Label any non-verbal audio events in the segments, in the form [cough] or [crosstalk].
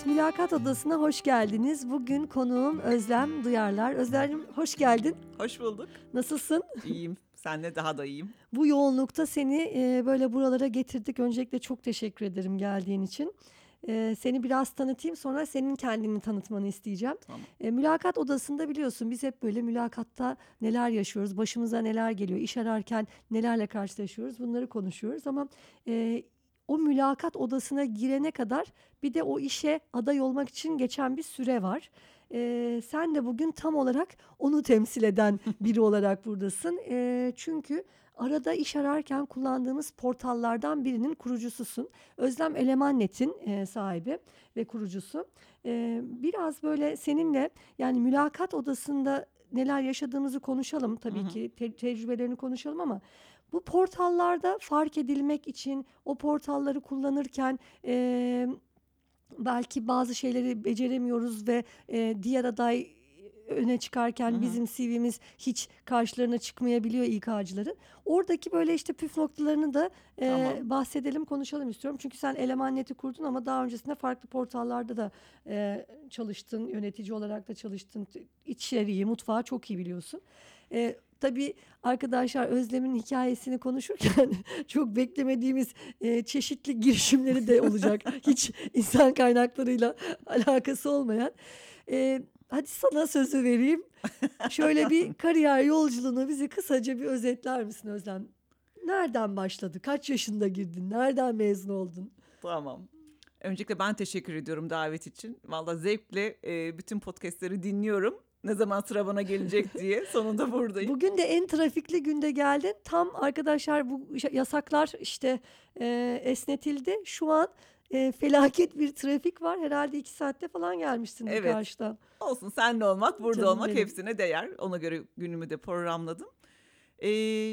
Evet, Mülakat Odası'na hoş geldiniz. Bugün konuğum Özlem Duyarlar. Özlem'cim hoş geldin. Hoş bulduk. Nasılsın? İyiyim. Senle daha da iyiyim. Bu yoğunlukta seni e, böyle buralara getirdik. Öncelikle çok teşekkür ederim geldiğin için. E, seni biraz tanıtayım sonra senin kendini tanıtmanı isteyeceğim. Tamam. E, mülakat odasında biliyorsun biz hep böyle mülakatta neler yaşıyoruz, başımıza neler geliyor, iş ararken nelerle karşılaşıyoruz bunları konuşuyoruz. Ama e, o mülakat odasına girene kadar bir de o işe aday olmak için geçen bir süre var. E, sen de bugün tam olarak onu temsil eden [laughs] biri olarak buradasın. E, çünkü arada iş ararken kullandığımız portallardan birinin kurucususun. Özlem Elemannet'in e, sahibi ve kurucusu. E, biraz böyle seninle yani mülakat odasında neler yaşadığımızı konuşalım tabii Hı hı. ki te- tecrübelerini konuşalım ama bu portallarda fark edilmek için o portalları kullanırken e, belki bazı şeyleri beceremiyoruz ve e, diğer aday öne çıkarken Hı hı. bizim CV'miz hiç karşılarına çıkmayabiliyor İK'cıların. Oradaki böyle işte püf noktalarını da e, Tamam. bahsedelim, konuşalım istiyorum. Çünkü sen Eleman Net'i kurdun ama daha öncesinde farklı portallarda da e, çalıştın, yönetici olarak da çalıştın. İçeriği, mutfağı çok iyi biliyorsun. E, tabii arkadaşlar Özlem'in hikayesini konuşurken [laughs] çok beklemediğimiz e, çeşitli girişimleri de olacak. [laughs] Hiç insan kaynaklarıyla alakası olmayan. E, hadi sana sözü vereyim. Şöyle bir [laughs] kariyer yolculuğunu bizi kısaca bir özetler misin Özlem? Nereden başladı? Kaç yaşında girdin? Nereden mezun oldun? Tamam. Öncelikle ben teşekkür ediyorum davet için. Valla zevkle e, bütün podcastleri dinliyorum. Ne zaman sıra bana gelecek [laughs] diye. Sonunda buradayım. Bugün de en trafikli günde geldin. Tam arkadaşlar bu yasaklar işte e, esnetildi. Şu an e, felaket bir trafik var. Herhalde iki saatte falan gelmişsindir Evet. karşıdan. Olsun senle olmak, burada Canım olmak benim. hepsine değer. Ona göre günümü de programladım. E,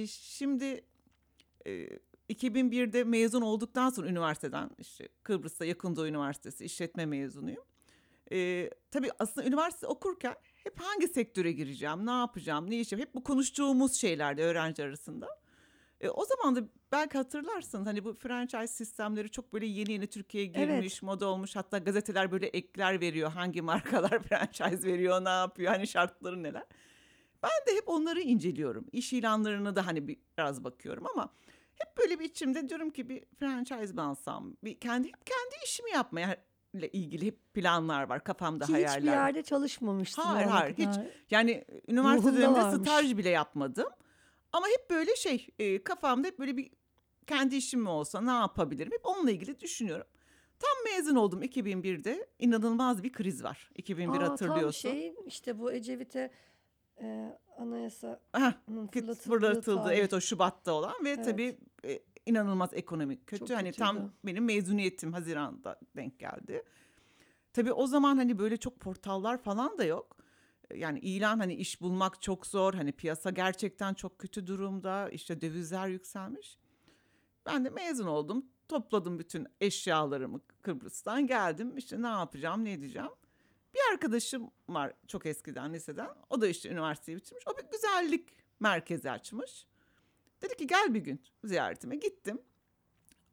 şimdi e, 2001'de mezun olduktan sonra üniversiteden işte Kıbrıs'ta Yakın Doğu Üniversitesi işletme mezunuyum. E, tabii aslında üniversite okurken hep hangi sektöre gireceğim, ne yapacağım, ne iş yapacağım hep bu konuştuğumuz şeylerdi öğrenci arasında. E, o zaman da belki hatırlarsın hani bu franchise sistemleri çok böyle yeni yeni Türkiye'ye Evet. girmiş, moda olmuş. Hatta gazeteler böyle ekler veriyor. Hangi markalar [laughs] franchise veriyor, ne yapıyor, hani şartları neler. Ben de hep onları inceliyorum. İş ilanlarına da hani bir- biraz bakıyorum ama hep böyle bir içimde diyorum ki bir franchise mi alsam? Bir kendi hep kendi işimi yapmaya ile ilgili hep planlar var kafamda Ki hayaller. hiçbir yerde çalışmamıştın. Hayır, hayır, hiç. Yani üniversite döneminde varmış. staj bile yapmadım. Ama hep böyle şey e, kafamda hep böyle bir kendi işim mi olsa ne yapabilirim? Hep onunla ilgili düşünüyorum. Tam mezun oldum 2001'de. İnanılmaz bir kriz var. 2001 Aa, Tam hatırlıyorsun. şey işte bu Ecevit'e e, anayasa fırlatıldı. Evet o Şubat'ta olan ve Evet. tabii e, inanılmaz ekonomik kötü. Çok hani kötüydü. tam benim mezuniyetim Haziran'da denk geldi. Tabii o zaman hani böyle çok portallar falan da yok. Yani ilan hani iş bulmak çok zor. Hani piyasa gerçekten çok kötü durumda. İşte dövizler yükselmiş. Ben de mezun oldum. Topladım bütün eşyalarımı Kıbrıs'tan geldim. İşte ne yapacağım, ne edeceğim. Bir arkadaşım var çok eskiden liseden. O da işte üniversiteyi bitirmiş. O bir güzellik merkezi açmış. Dedi ki gel bir gün ziyaretime gittim.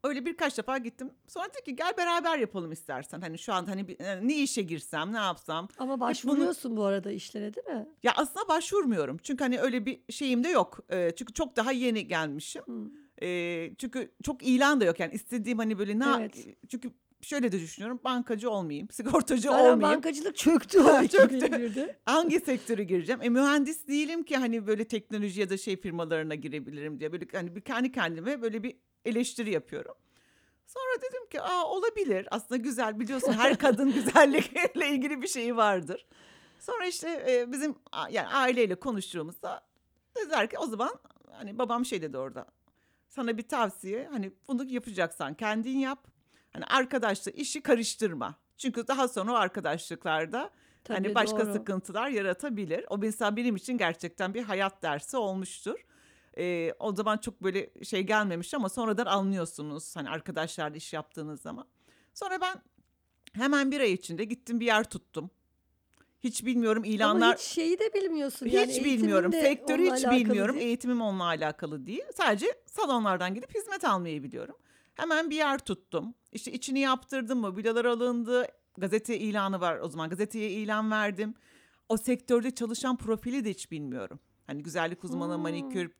Öyle birkaç defa gittim. Sonra dedi ki gel beraber yapalım istersen. Hani şu an hani yani ne işe girsem, ne yapsam. ama başvuruyorsun bu arada işlere değil mi? Ya aslında başvurmuyorum. Çünkü hani öyle bir şeyim de yok. Ee, çünkü çok daha yeni gelmişim. Hı. Ee, çünkü çok ilan da yok. Yani istediğim hani böyle ne Evet. çünkü şöyle de düşünüyorum. Bankacı olmayayım, [laughs] sigortacı Zaten olmayayım. bankacılık [laughs] çöktü Çöktü. 2001'de. Hangi sektöre gireceğim? E mühendis değilim ki hani böyle teknoloji ya da şey firmalarına girebilirim diye böyle hani bir kendi kendime böyle bir eleştiri yapıyorum. Sonra dedim ki aa olabilir. Aslında güzel biliyorsun her [laughs] kadın güzellikle ilgili bir şeyi vardır. Sonra işte e, bizim yani aileyle konuştuğumuzda dediler ki o zaman hani babam şey dedi orada. Sana bir tavsiye hani bunu yapacaksan kendin yap. Hani arkadaşla işi karıştırma. Çünkü daha sonra o arkadaşlıklarda Tabii, hani başka doğru. sıkıntılar yaratabilir. O mesela benim için gerçekten bir hayat dersi olmuştur. Ee, o zaman çok böyle şey gelmemiş ama sonradan anlıyorsunuz hani arkadaşlarla iş yaptığınız zaman. Sonra ben hemen bir ay içinde gittim bir yer tuttum. Hiç bilmiyorum ilanlar. Ama hiç şeyi de bilmiyorsun. Hiç yani bilmiyorum. Sektörü hiç bilmiyorum. değil. Eğitimim onunla alakalı değil. Sadece salonlardan gidip hizmet almayı biliyorum. Hemen bir yer tuttum. İşte içini yaptırdım, mobilyalar alındı, gazete ilanı var o zaman. Gazeteye ilan verdim. O sektörde çalışan profili de hiç bilmiyorum. Hani güzellik uzmanı, Hmm. manikür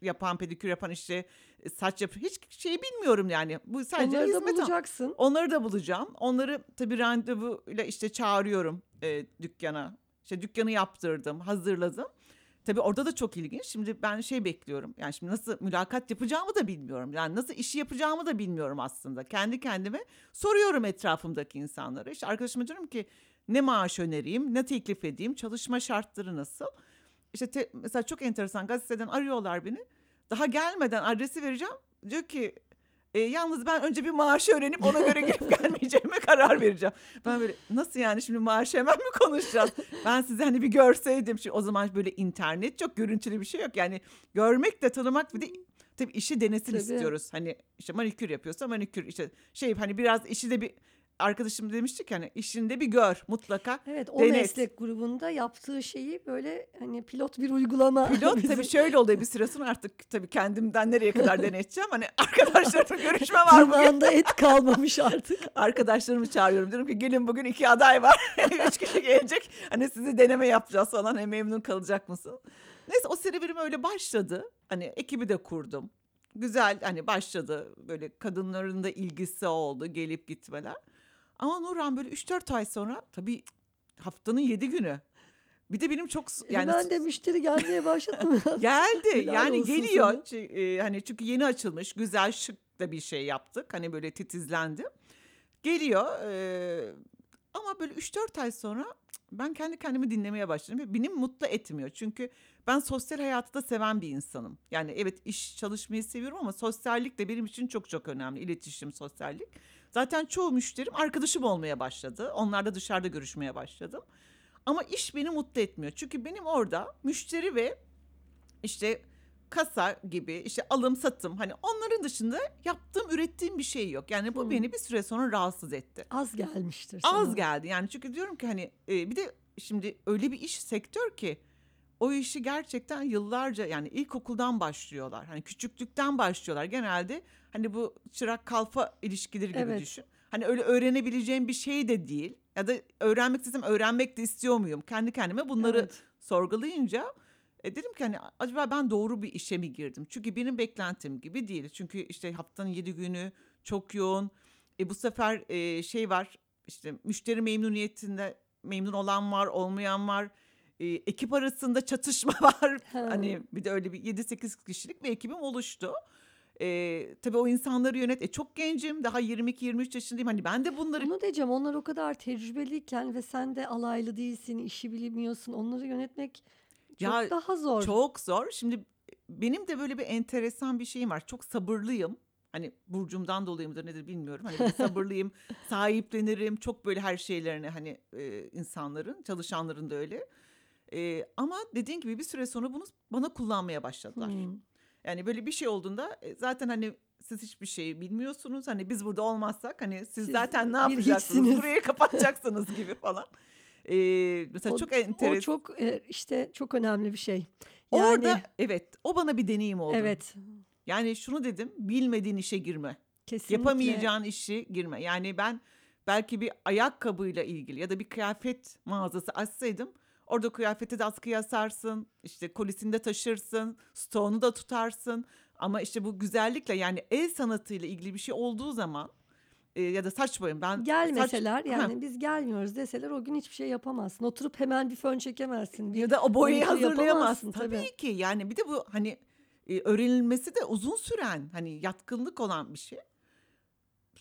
yapan, pedikür yapan işte e, saç yap hiç şey bilmiyorum yani. Bu sadece Onları da hizmet al- bulacaksın. Onları da bulacağım. Onları tabii randevuyla işte çağırıyorum e, dükkana. İşte dükkanı yaptırdım, hazırladım. Tabii orada da çok ilginç. Şimdi ben şey bekliyorum. Yani şimdi nasıl mülakat yapacağımı da bilmiyorum. Yani nasıl işi yapacağımı da bilmiyorum aslında. Kendi kendime soruyorum etrafımdaki insanlara. İşte arkadaşıma diyorum ki ne maaş önereyim, ne teklif edeyim, çalışma şartları nasıl? İşte te- mesela çok enteresan gazeteden arıyorlar beni. Daha gelmeden adresi vereceğim. Diyor ki e, yalnız ben önce bir maaşı öğrenip ona göre gelip [laughs] gelmeyeceğime karar vereceğim. Ben böyle nasıl yani şimdi maaşı hemen mi konuşacağız? Ben sizi hani bir görseydim. Şimdi o zaman böyle internet çok görüntülü bir şey yok. Yani görmek de tanımak bir de tabii işi denesin Tabii. istiyoruz. Hani işte manikür yapıyorsa manikür işte şey hani biraz işi de bir arkadaşım demiştik hani işinde bir gör mutlaka. Evet o Denet. meslek grubunda yaptığı şeyi böyle hani pilot bir uygulama. Pilot bizim [laughs] tabii şöyle oluyor bir sonra artık tabii kendimden nereye kadar deneteceğim. Hani [laughs] arkadaşlarımla görüşme var bugün. tırnağında et kalmamış artık. [laughs] Arkadaşlarımı çağırıyorum. Diyorum ki gelin bugün iki aday var. Üç kişi gelecek. Hani sizi deneme yapacağız falan. Hani memnun kalacak mısın? Neyse o serüvenim öyle başladı. Hani ekibi de kurdum. Güzel hani başladı. Böyle kadınların da ilgisi oldu. Gelip gitmeler. Ama Nurhan böyle 3-4 ay sonra tabii haftanın 7 günü. Bir de benim çok yani ben de müşteri gelmeye başladı mı? [laughs] Geldi yani geliyor. e, hani çünkü yeni açılmış güzel şık da bir şey yaptık. Hani böyle titizlendi. Geliyor e, ama böyle 3-4 ay sonra ben kendi kendimi dinlemeye başladım. ve Beni mutlu etmiyor. Çünkü ben sosyal hayatı da seven bir insanım. Yani evet iş çalışmayı seviyorum ama sosyallik de benim için çok çok önemli. İletişim, sosyallik. Zaten çoğu müşterim arkadaşım olmaya başladı. Onlarla dışarıda görüşmeye başladım. Ama iş beni mutlu etmiyor. Çünkü benim orada müşteri ve işte kasa gibi işte alım satım hani onların dışında yaptığım ürettiğim bir şey yok. Yani bu Hmm. beni bir süre sonra rahatsız etti. Az gelmiştir Az sana. geldi yani çünkü diyorum ki hani e, bir de şimdi öyle bir iş sektör ki o işi gerçekten yıllarca yani ilkokuldan başlıyorlar. Hani küçüklükten başlıyorlar. Genelde hani bu çırak kalfa ilişkileri gibi Evet. düşün. Hani öyle öğrenebileceğim bir şey de değil. Ya da öğrenmek istesem öğrenmek de istiyor muyum? Kendi kendime bunları Evet. sorgulayınca e, dedim ki hani acaba ben doğru bir işe mi girdim? Çünkü benim beklentim gibi değil. Çünkü işte haftanın yedi günü çok yoğun. E, bu sefer e, şey var işte müşteri memnuniyetinde memnun olan var olmayan var. E, ekip arasında çatışma [laughs] var. Ha. Hani bir de öyle bir 7-8 kişilik bir ekibim oluştu. E, tabii o insanları yönet. E, çok gencim daha 22-23 yaşındayım. Hani ben de bunları Bunu diyeceğim onlar o kadar tecrübeliyken ve sen de alaylı değilsin, işi bilmiyorsun. Onları yönetmek çok Ya, daha zor. Çok zor. Şimdi benim de böyle bir enteresan bir şeyim var. Çok sabırlıyım. Hani burcumdan dolayı mıdır nedir bilmiyorum. Hani [laughs] sabırlıyım, sahiplenirim. Çok böyle her şeylerine hani e, insanların, çalışanların da öyle. E, ama dediğin gibi bir süre sonra bunu bana kullanmaya başladılar. Hmm. Yani böyle bir şey olduğunda e, zaten hani siz hiçbir şey bilmiyorsunuz. Hani biz burada olmazsak hani siz, Siz zaten ne yapacaksınız? hiçsiniz. Burayı kapatacaksınız [laughs] gibi falan. E, mesela O- çok O enteresan. çok e, işte çok önemli bir şey. Yani Orada evet o bana bir deneyim oldu. evet Yani şunu dedim bilmediğin işe girme. kesinlikle. Yapamayacağın işi girme. Yani ben belki bir ayakkabıyla ilgili ya da bir kıyafet mağazası açsaydım orada kıyafeti de askıya asarsın, işte kolisinde taşırsın, stoğunu da tutarsın. Ama işte bu güzellikle yani el sanatıyla ilgili bir şey olduğu zaman e, ya da saç boyam ben Gelmeseler saç, yani biz gelmiyoruz deseler o gün hiçbir şey yapamazsın. Oturup hemen bir fön çekemezsin. Bir ya da o boyayı hazırlayamazsın tabii. tabii. ki. Yani bir de bu hani e, öğrenilmesi de uzun süren hani yatkınlık olan bir şey.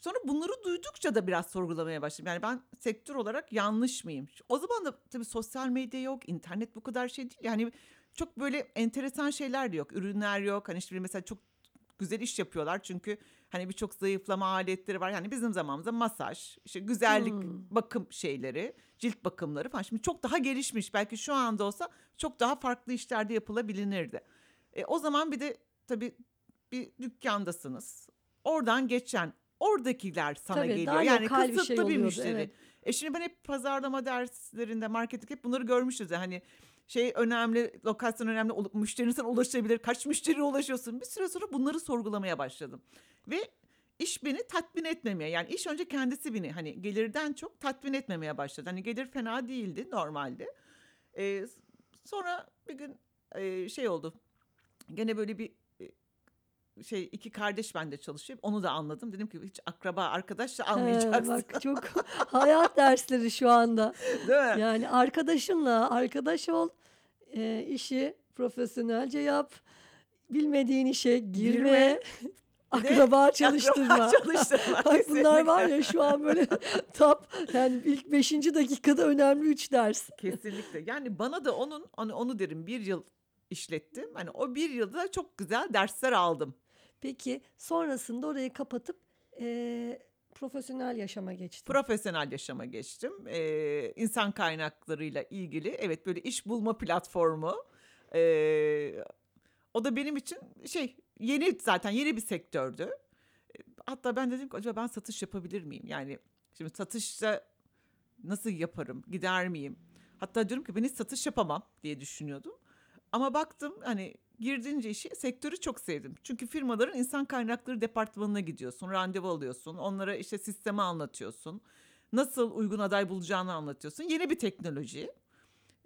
Sonra bunları duydukça da biraz sorgulamaya başladım. Yani ben sektör olarak yanlış mıyım? O zaman da tabii sosyal medya yok, internet bu kadar şey değil. Yani çok böyle enteresan şeyler de yok. Ürünler yok. Hani işte mesela çok güzel iş yapıyorlar çünkü hani birçok zayıflama aletleri var. Yani bizim zamanımızda masaj, işte güzellik Hmm. bakım şeyleri, cilt bakımları falan. Şimdi çok daha gelişmiş. Belki şu anda olsa çok daha farklı işlerde yapılabilirdi. E, o zaman bir de tabii bir dükkandasınız. Oradan geçen oradakiler sana Tabii, geliyor. daha Yani lokal bir kısıtlı şey bir oluyordu, müşteri. evet. E şimdi ben hep pazarlama derslerinde, marketing hep bunları görmüşüz. ya. Hani şey önemli, lokasyon önemli, olu- müşterinin sana ulaşabilir. Kaç müşteriye ulaşıyorsun? Bir süre sonra bunları sorgulamaya başladım. Ve iş beni tatmin etmemeye yani iş önce kendisi beni hani gelirden çok tatmin etmemeye başladı. Hani gelir fena değildi normalde. Ee, sonra bir gün e, şey oldu. Gene böyle bir şey iki kardeş bende çalışıyor. Onu da anladım. Dedim ki hiç akraba arkadaş da He, almayacaksın. bak çok [laughs] hayat dersleri şu anda. Değil mi? Yani arkadaşınla arkadaş ol, e, işi profesyonelce yap, bilmediğin işe girme, Girme. [laughs] akraba çalıştırma. Akraba [laughs] çalıştırma, Ay bunlar var ya şu an böyle top yani ilk beşinci dakikada önemli üç ders. Kesinlikle. Yani bana da onun hani onu derim bir yıl işlettim. Hani o bir yılda çok güzel dersler aldım. Peki sonrasında orayı kapatıp e, profesyonel yaşama geçtin. Profesyonel yaşama geçtim. Ee, insan kaynaklarıyla ilgili evet böyle iş bulma platformu. Ee, o da benim için şey yeni zaten yeni bir sektördü. Hatta ben dedim ki acaba ben satış yapabilir miyim? Yani şimdi satışta nasıl yaparım? Gider miyim? Hatta diyorum ki ben hiç satış yapamam diye düşünüyordum. Ama baktım hani girdiğince işi sektörü çok sevdim. Çünkü firmaların insan kaynakları departmanına gidiyorsun, randevu alıyorsun, onlara işte sistemi anlatıyorsun. Nasıl uygun aday bulacağını anlatıyorsun. Yeni bir teknoloji.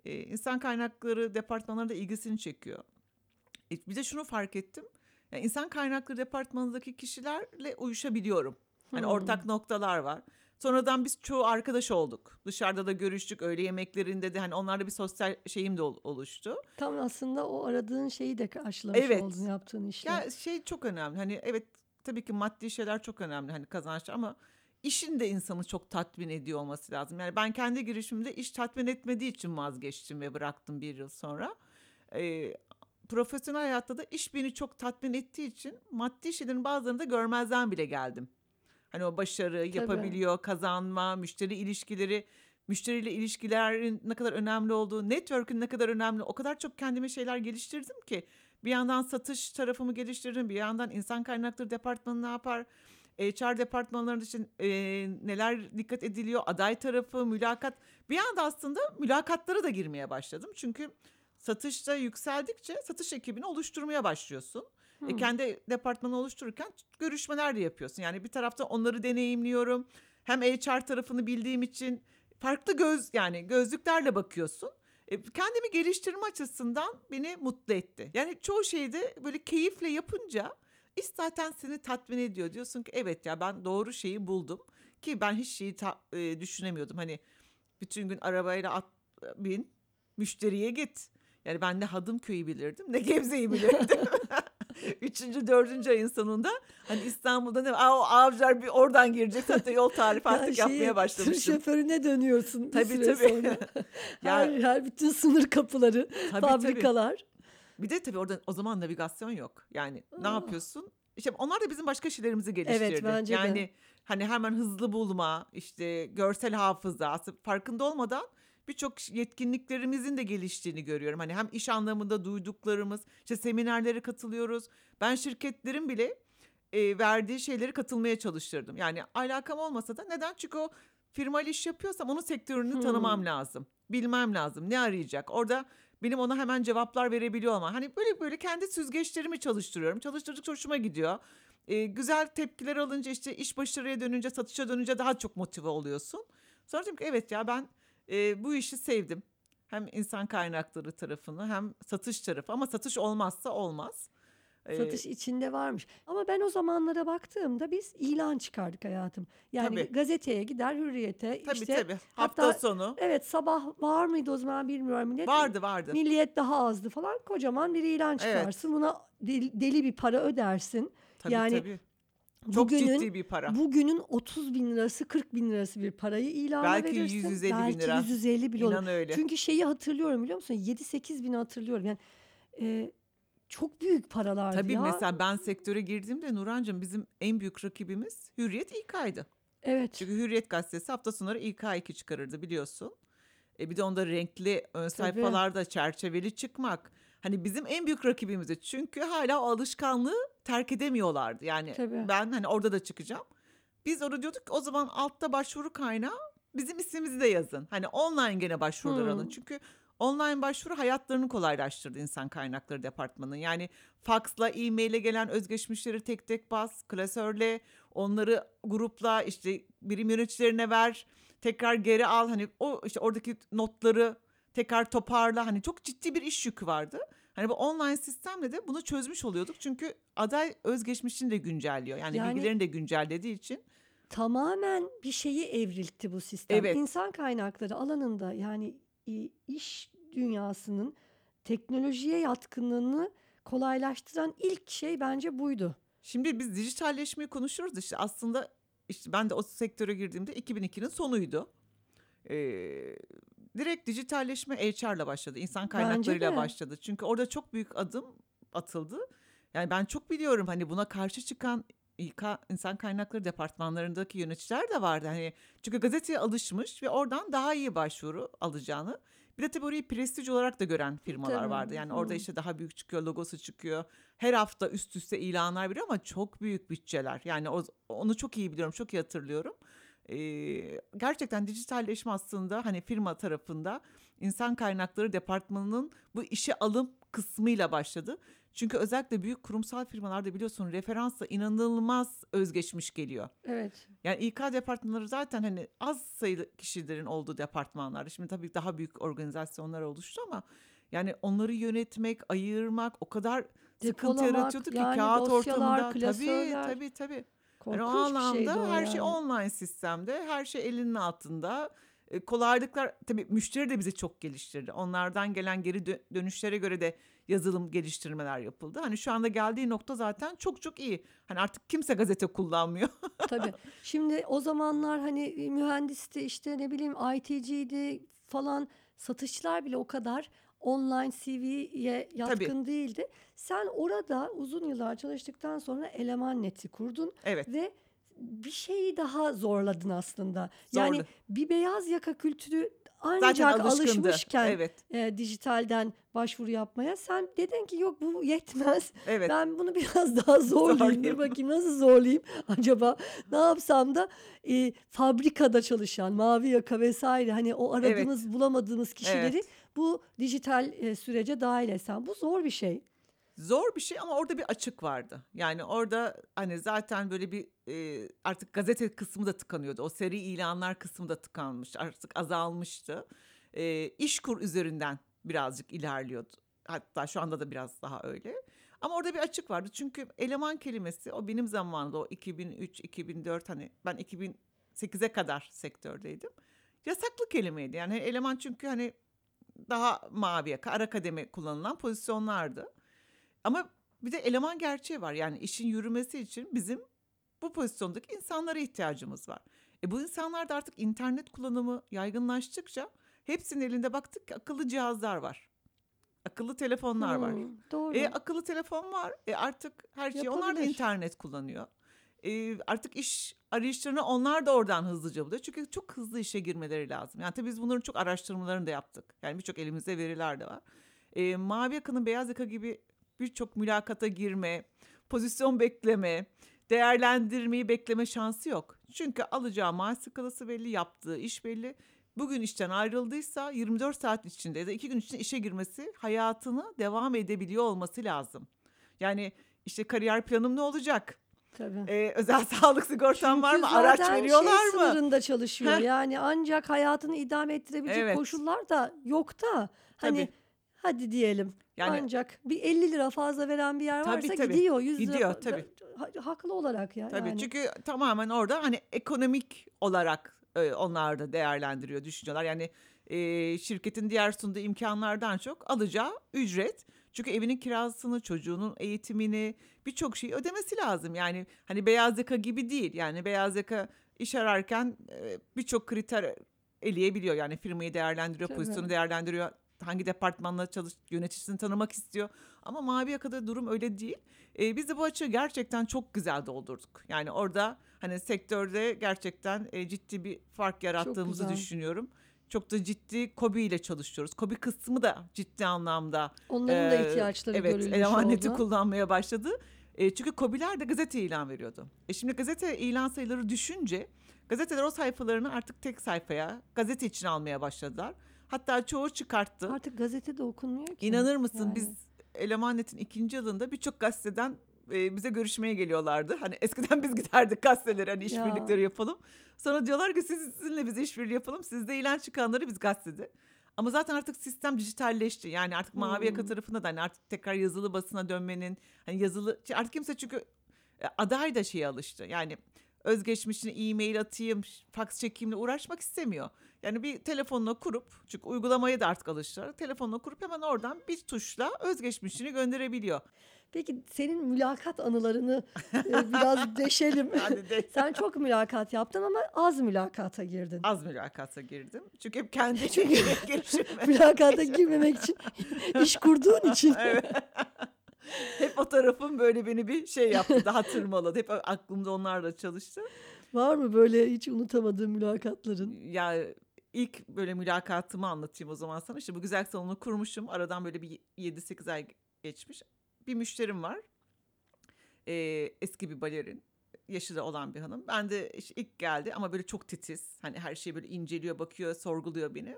Ee, insan kaynakları departmanları da ilgisini çekiyor. E, bir de şunu fark ettim. Yani insan kaynakları departmanındaki kişilerle uyuşabiliyorum. Hani Hmm. ortak noktalar var. Sonradan biz çoğu arkadaş olduk. Dışarıda da görüştük. Öğle yemeklerinde de hani onlarla bir sosyal şeyim de ol- oluştu. Tam aslında o aradığın şeyi de karşılamış Evet. oldun yaptığın işle. Ya şey çok önemli. Hani evet tabii ki maddi şeyler çok önemli hani kazanç ama işin de insanı çok tatmin ediyor olması lazım. Yani ben kendi girişimimde iş tatmin etmediği için vazgeçtim ve bıraktım bir yıl sonra. Ee, profesyonel hayatta da iş beni çok tatmin ettiği için maddi şeylerin bazılarını da görmezden bile geldim. Hani o başarı yapabiliyor, kazanma, müşteri ilişkileri, müşteriyle ilişkilerin ne kadar önemli olduğu, network'ün ne kadar önemli. O kadar çok kendime şeyler geliştirdim ki bir yandan satış tarafımı geliştirdim, bir yandan insan kaynakları departmanı ne yapar? HR departmanları için e, neler dikkat ediliyor? Aday tarafı, mülakat. Bir anda aslında mülakatlara da girmeye başladım. Çünkü satışta yükseldikçe satış ekibini oluşturmaya başlıyorsun. E, Hmm. kendi departmanı oluştururken görüşmeler de yapıyorsun. Yani bir tarafta onları deneyimliyorum. Hem HR tarafını bildiğim için farklı göz yani gözlüklerle bakıyorsun. E, kendimi geliştirme açısından beni mutlu etti. Yani çoğu şeyde böyle keyifle yapınca iş zaten seni tatmin ediyor. Diyorsun ki evet ya ben doğru şeyi buldum. Ki ben hiç şeyi ta- e, düşünemiyordum. Hani bütün gün arabayla at, bin, müşteriye git. Yani ben ne Hadımköy'ü bilirdim ne Gebze'yi bilirdim. [laughs] Üçüncü, dördüncü ayın sonunda hani İstanbul'da ne Aa, o avcılar bir oradan girecek zaten yol tarifi [laughs] artık şeye, yapmaya Tır başlamıştım. şoförüne dönüyorsun Tabii süre tabii. sonra. [laughs] Her, her bütün sınır kapıları, Tabii, fabrikalar. Bir de tabii orada o zaman navigasyon yok. Yani ne Aa. yapıyorsun? İşte onlar da bizim başka şeylerimizi geliştirdi. bence de. yani hani hemen hızlı bulma, işte görsel hafıza, aslında farkında olmadan birçok yetkinliklerimizin de geliştiğini görüyorum. Hani hem iş anlamında duyduklarımız, işte seminerlere katılıyoruz. Ben şirketlerin bile e, verdiği şeyleri katılmaya çalıştırdım. Yani alakam olmasa da neden? Çünkü o firmayla iş yapıyorsam onun sektörünü Hmm. tanımam lazım. Bilmem lazım. Ne arayacak? Orada benim ona hemen cevaplar verebiliyor ama hani böyle böyle kendi süzgeçlerimi çalıştırıyorum. Çalıştırdıkça hoşuma gidiyor. Ee, güzel tepkiler alınca işte iş başarıya dönünce satışa dönünce daha çok motive oluyorsun. Sonra dedim ki evet ya ben e, bu işi sevdim. Hem insan kaynakları tarafını hem satış tarafı ama satış olmazsa olmaz. Ee, Satış içinde varmış. Ama ben o zamanlara baktığımda biz ilan çıkardık hayatım. Yani Tabii. gazeteye gider hürriyete Tabii işte tabii hafta hatta- sonu evet sabah var mıydı o zaman bilmiyorum. Millet, vardı vardı. Milliyet daha azdı falan kocaman bir ilan Evet. çıkarsın. Buna deli, deli bir para ödersin. Tabii yani tabii. Çok bugünün, ciddi bir para. Bugünün 30 bin lirası 40 bin lirası bir parayı ilana Belki verirsin. 150 bin Belki lira. 150 bile olur. İnan öyle. Çünkü şeyi hatırlıyorum biliyor musun? 7-8 bini hatırlıyorum. Yani e, çok büyük paralardı Tabii ya. mesela ben sektöre girdiğimde Nurancığım bizim en büyük rakibimiz Hürriyet İK'ydı. Evet. Çünkü Hürriyet gazetesi hafta sonları İK2 çıkarırdı biliyorsun. E bir de onda renkli ön sayfalarda çerçeveli çıkmak. Hani bizim en büyük rakibimizdi. Çünkü hala alışkanlığı terk edemiyorlardı. Yani Tabii. ben hani orada da çıkacağım. Biz orada diyorduk ki o zaman altta başvuru kaynağı bizim ismimizi de yazın. Hani online gene başvurular Hmm. alın. Çünkü Online başvuru hayatlarını kolaylaştırdı insan kaynakları departmanının. Yani faksla, e-maile gelen özgeçmişleri tek tek bas, klasörle, onları grupla, işte birim yöneticilerine ver, tekrar geri al. Hani o işte oradaki notları tekrar toparla. Hani çok ciddi bir iş yükü vardı. Hani bu online sistemle de bunu çözmüş oluyorduk. Çünkü aday özgeçmişini de güncelliyor. Yani, Yani- bilgilerini de güncellediği için. Tamamen bir şeyi evriltti bu sistem. Evet. İnsan kaynakları alanında yani iş dünyasının teknolojiye yatkınlığını kolaylaştıran ilk şey bence buydu. Şimdi biz dijitalleşmeyi konuşuyoruz işte aslında işte ben de o sektöre girdiğimde 2002'nin sonuydu. Ee, direkt dijitalleşme HR'la başladı. insan kaynaklarıyla başladı. Çünkü orada çok büyük adım atıldı. Yani ben çok biliyorum hani buna karşı çıkan İK insan kaynakları departmanlarındaki yöneticiler de vardı. Hani çünkü gazeteye alışmış ve oradan daha iyi başvuru alacağını. Bir de tabii orayı prestij olarak da gören firmalar Tabii, vardı. Yani orada işte daha büyük çıkıyor, logosu çıkıyor. Her hafta üst üste ilanlar veriyor ama çok büyük bütçeler. Yani o, onu çok iyi biliyorum, çok iyi hatırlıyorum. Ee, gerçekten dijitalleşme aslında hani firma tarafında insan kaynakları departmanının bu işe alım kısmıyla başladı. Çünkü özellikle büyük kurumsal firmalarda biliyorsun referansla inanılmaz özgeçmiş geliyor. Evet. Yani İK departmanları zaten hani az sayılı kişilerin olduğu departmanlar. Şimdi tabii daha büyük organizasyonlar oluştu ama yani onları yönetmek, ayırmak o kadar sıkıntı Depolamak, yaratıyordu ki yani kağıt ortamında. Tabii klasörler. tabii tabii. Korkunç Yani o anlamda şeydi o her şey yani. online sistemde, her şey elinin altında. E, kolaylıklar tabii müşteri de bizi çok geliştirdi. Onlardan gelen geri dö- dönüşlere göre de yazılım geliştirmeler yapıldı. Hani şu anda geldiği nokta zaten çok çok iyi. Hani artık kimse gazete kullanmıyor. [laughs] Tabii. Şimdi o zamanlar hani mühendisti işte ne bileyim IT'ciydi falan satışçılar bile o kadar online CV'ye yatkın değildi. Sen orada uzun yıllar çalıştıktan sonra eleman neti kurdun Evet. ve bir şeyi daha zorladın aslında. Yani Zorlu. bir beyaz yaka kültürü Zaten ancak alışkındı. alışmışken Evet. e, dijitalden başvuru yapmaya sen dedin ki yok bu yetmez. Evet. Ben bunu biraz [laughs] daha zorlayayım. Dur bakayım nasıl zorlayayım [laughs] acaba? Ne yapsam da e, fabrikada çalışan mavi yaka vesaire hani o aradığımız bulamadığımız kişileri Evet. bu dijital e, sürece dahil etsem. Bu zor bir şey. Zor bir şey ama orada bir açık vardı. Yani orada hani zaten böyle bir e, artık gazete kısmı da tıkanıyordu. O seri ilanlar kısmı da tıkanmış. Artık azalmıştı. E, İşkur üzerinden birazcık ilerliyordu. Hatta şu anda da biraz daha öyle. Ama orada bir açık vardı. Çünkü eleman kelimesi o benim zamanımda o 2003 2004 hani ben 2008'e kadar sektördeydim. Yasaklı kelimeydi. Yani eleman çünkü hani daha mavi yaka, ara kademe kullanılan pozisyonlardı. Ama bir de eleman gerçeği var. Yani işin yürümesi için bizim bu pozisyondaki insanlara ihtiyacımız var. E bu insanlar da artık internet kullanımı yaygınlaştıkça hepsinin elinde baktık ki akıllı cihazlar var. Akıllı telefonlar var. Hmm, doğru. E akıllı telefon var. E artık her şey onlar da internet kullanıyor. E, artık iş arayışlarını onlar da oradan hızlıca buluyor. Çünkü çok hızlı işe girmeleri lazım. Yani tabii biz bunların çok araştırmalarını da yaptık. Yani birçok elimizde veriler de var. E, mavi yakanın beyaz yaka gibi birçok mülakata girme, pozisyon bekleme, değerlendirmeyi bekleme şansı yok. Çünkü alacağı maaş skalası belli, yaptığı iş belli. Bugün işten ayrıldıysa 24 saat içinde ya da 2 gün içinde işe girmesi hayatını devam edebiliyor olması lazım. Yani işte kariyer planım ne olacak? Tabii. Ee, özel [laughs] sağlık sigortam var Çünkü mı? Araç veriyorlar şey mı? sınırında çalışıyor. Heh. Yani ancak hayatını idame ettirebilecek Evet. koşullar da yok da. Hani Tabii. hadi diyelim. Yani ancak bir 50 lira fazla veren bir yer Tabii, varsa tabii. gidiyor. 100 lira Gidiyor, da- tabii. ha- haklı olarak ya. Tabii yani. çünkü tamamen orada hani ekonomik olarak e, onlar da değerlendiriyor, düşünüyorlar. Yani e, şirketin diğer sunduğu imkanlardan çok alacağı ücret. Çünkü evinin kirasını, çocuğunun eğitimini, birçok şeyi ödemesi lazım. Yani hani beyaz yaka gibi değil. Yani beyaz yaka iş ararken e, birçok kriter eleyebiliyor. Yani firmayı değerlendiriyor, Tabii. pozisyonu değerlendiriyor. Hangi departmanla çalış, yöneticisini tanımak istiyor. Ama mavi yakada durum öyle değil. E, biz de bu açığı gerçekten çok güzel doldurduk. Yani orada hani sektörde gerçekten e, ciddi bir fark yarattığımızı güzel. düşünüyorum. Çok da ciddi KOBİ ile çalışıyoruz. KOBİ kısmı da ciddi anlamda Onların da e, ihtiyaçları evet, görülmüş eleman neti oldu. kullanmaya başladı. E, çünkü KOBİ'ler de gazete ilan veriyordu. E şimdi gazete ilan sayıları düşünce gazeteler o sayfalarını artık tek sayfaya gazete için almaya başladılar. Hatta çoğu çıkarttı. Artık gazetede okunmuyor ki. İnanır mısın Yani. biz Elemanet'in ikinci yılında birçok gazeteden e, bize görüşmeye geliyorlardı. Hani eskiden biz giderdik gazetelere hani işbirlikleri yapalım. Sonra diyorlar ki siz, sizinle biz işbirliği yapalım. Sizde ilan çıkanları biz gazetede. Ama zaten artık sistem dijitalleşti. Yani artık mavi yaka Hmm. tarafında da hani artık tekrar yazılı basına dönmenin hani yazılı artık kimse çünkü e, aday da şeye alıştı. Yani özgeçmişine e-mail atayım, fax çekimle uğraşmak istemiyor. Yani bir telefonla kurup çünkü uygulamaya da artık alıştılar. Telefonla kurup hemen oradan bir tuşla özgeçmişini gönderebiliyor. Peki senin mülakat anılarını e, biraz [laughs] deşelim. Yani de [laughs] Sen çok mülakat yaptın ama az mülakata girdin. az mülakata girdim. Çünkü hep kendi [laughs] gelişim. Mülakata girmemek için iş kurduğun için. Evet. Hep o tarafım böyle beni bir şey yaptı. Daha tırmaladı. Hep aklımda onlarla çalıştı. Var mı böyle hiç unutamadığın mülakatların? Ya ilk böyle mülakatımı anlatayım o zaman sana. İşte bu güzel salonu kurmuşum. Aradan böyle bir 7-8 ay geçmiş. Bir müşterim var. Ee, eski bir balerin. Yaşı da olan bir hanım. Ben de işte ilk geldi ama böyle çok titiz. Hani her şeyi böyle inceliyor, bakıyor, sorguluyor beni.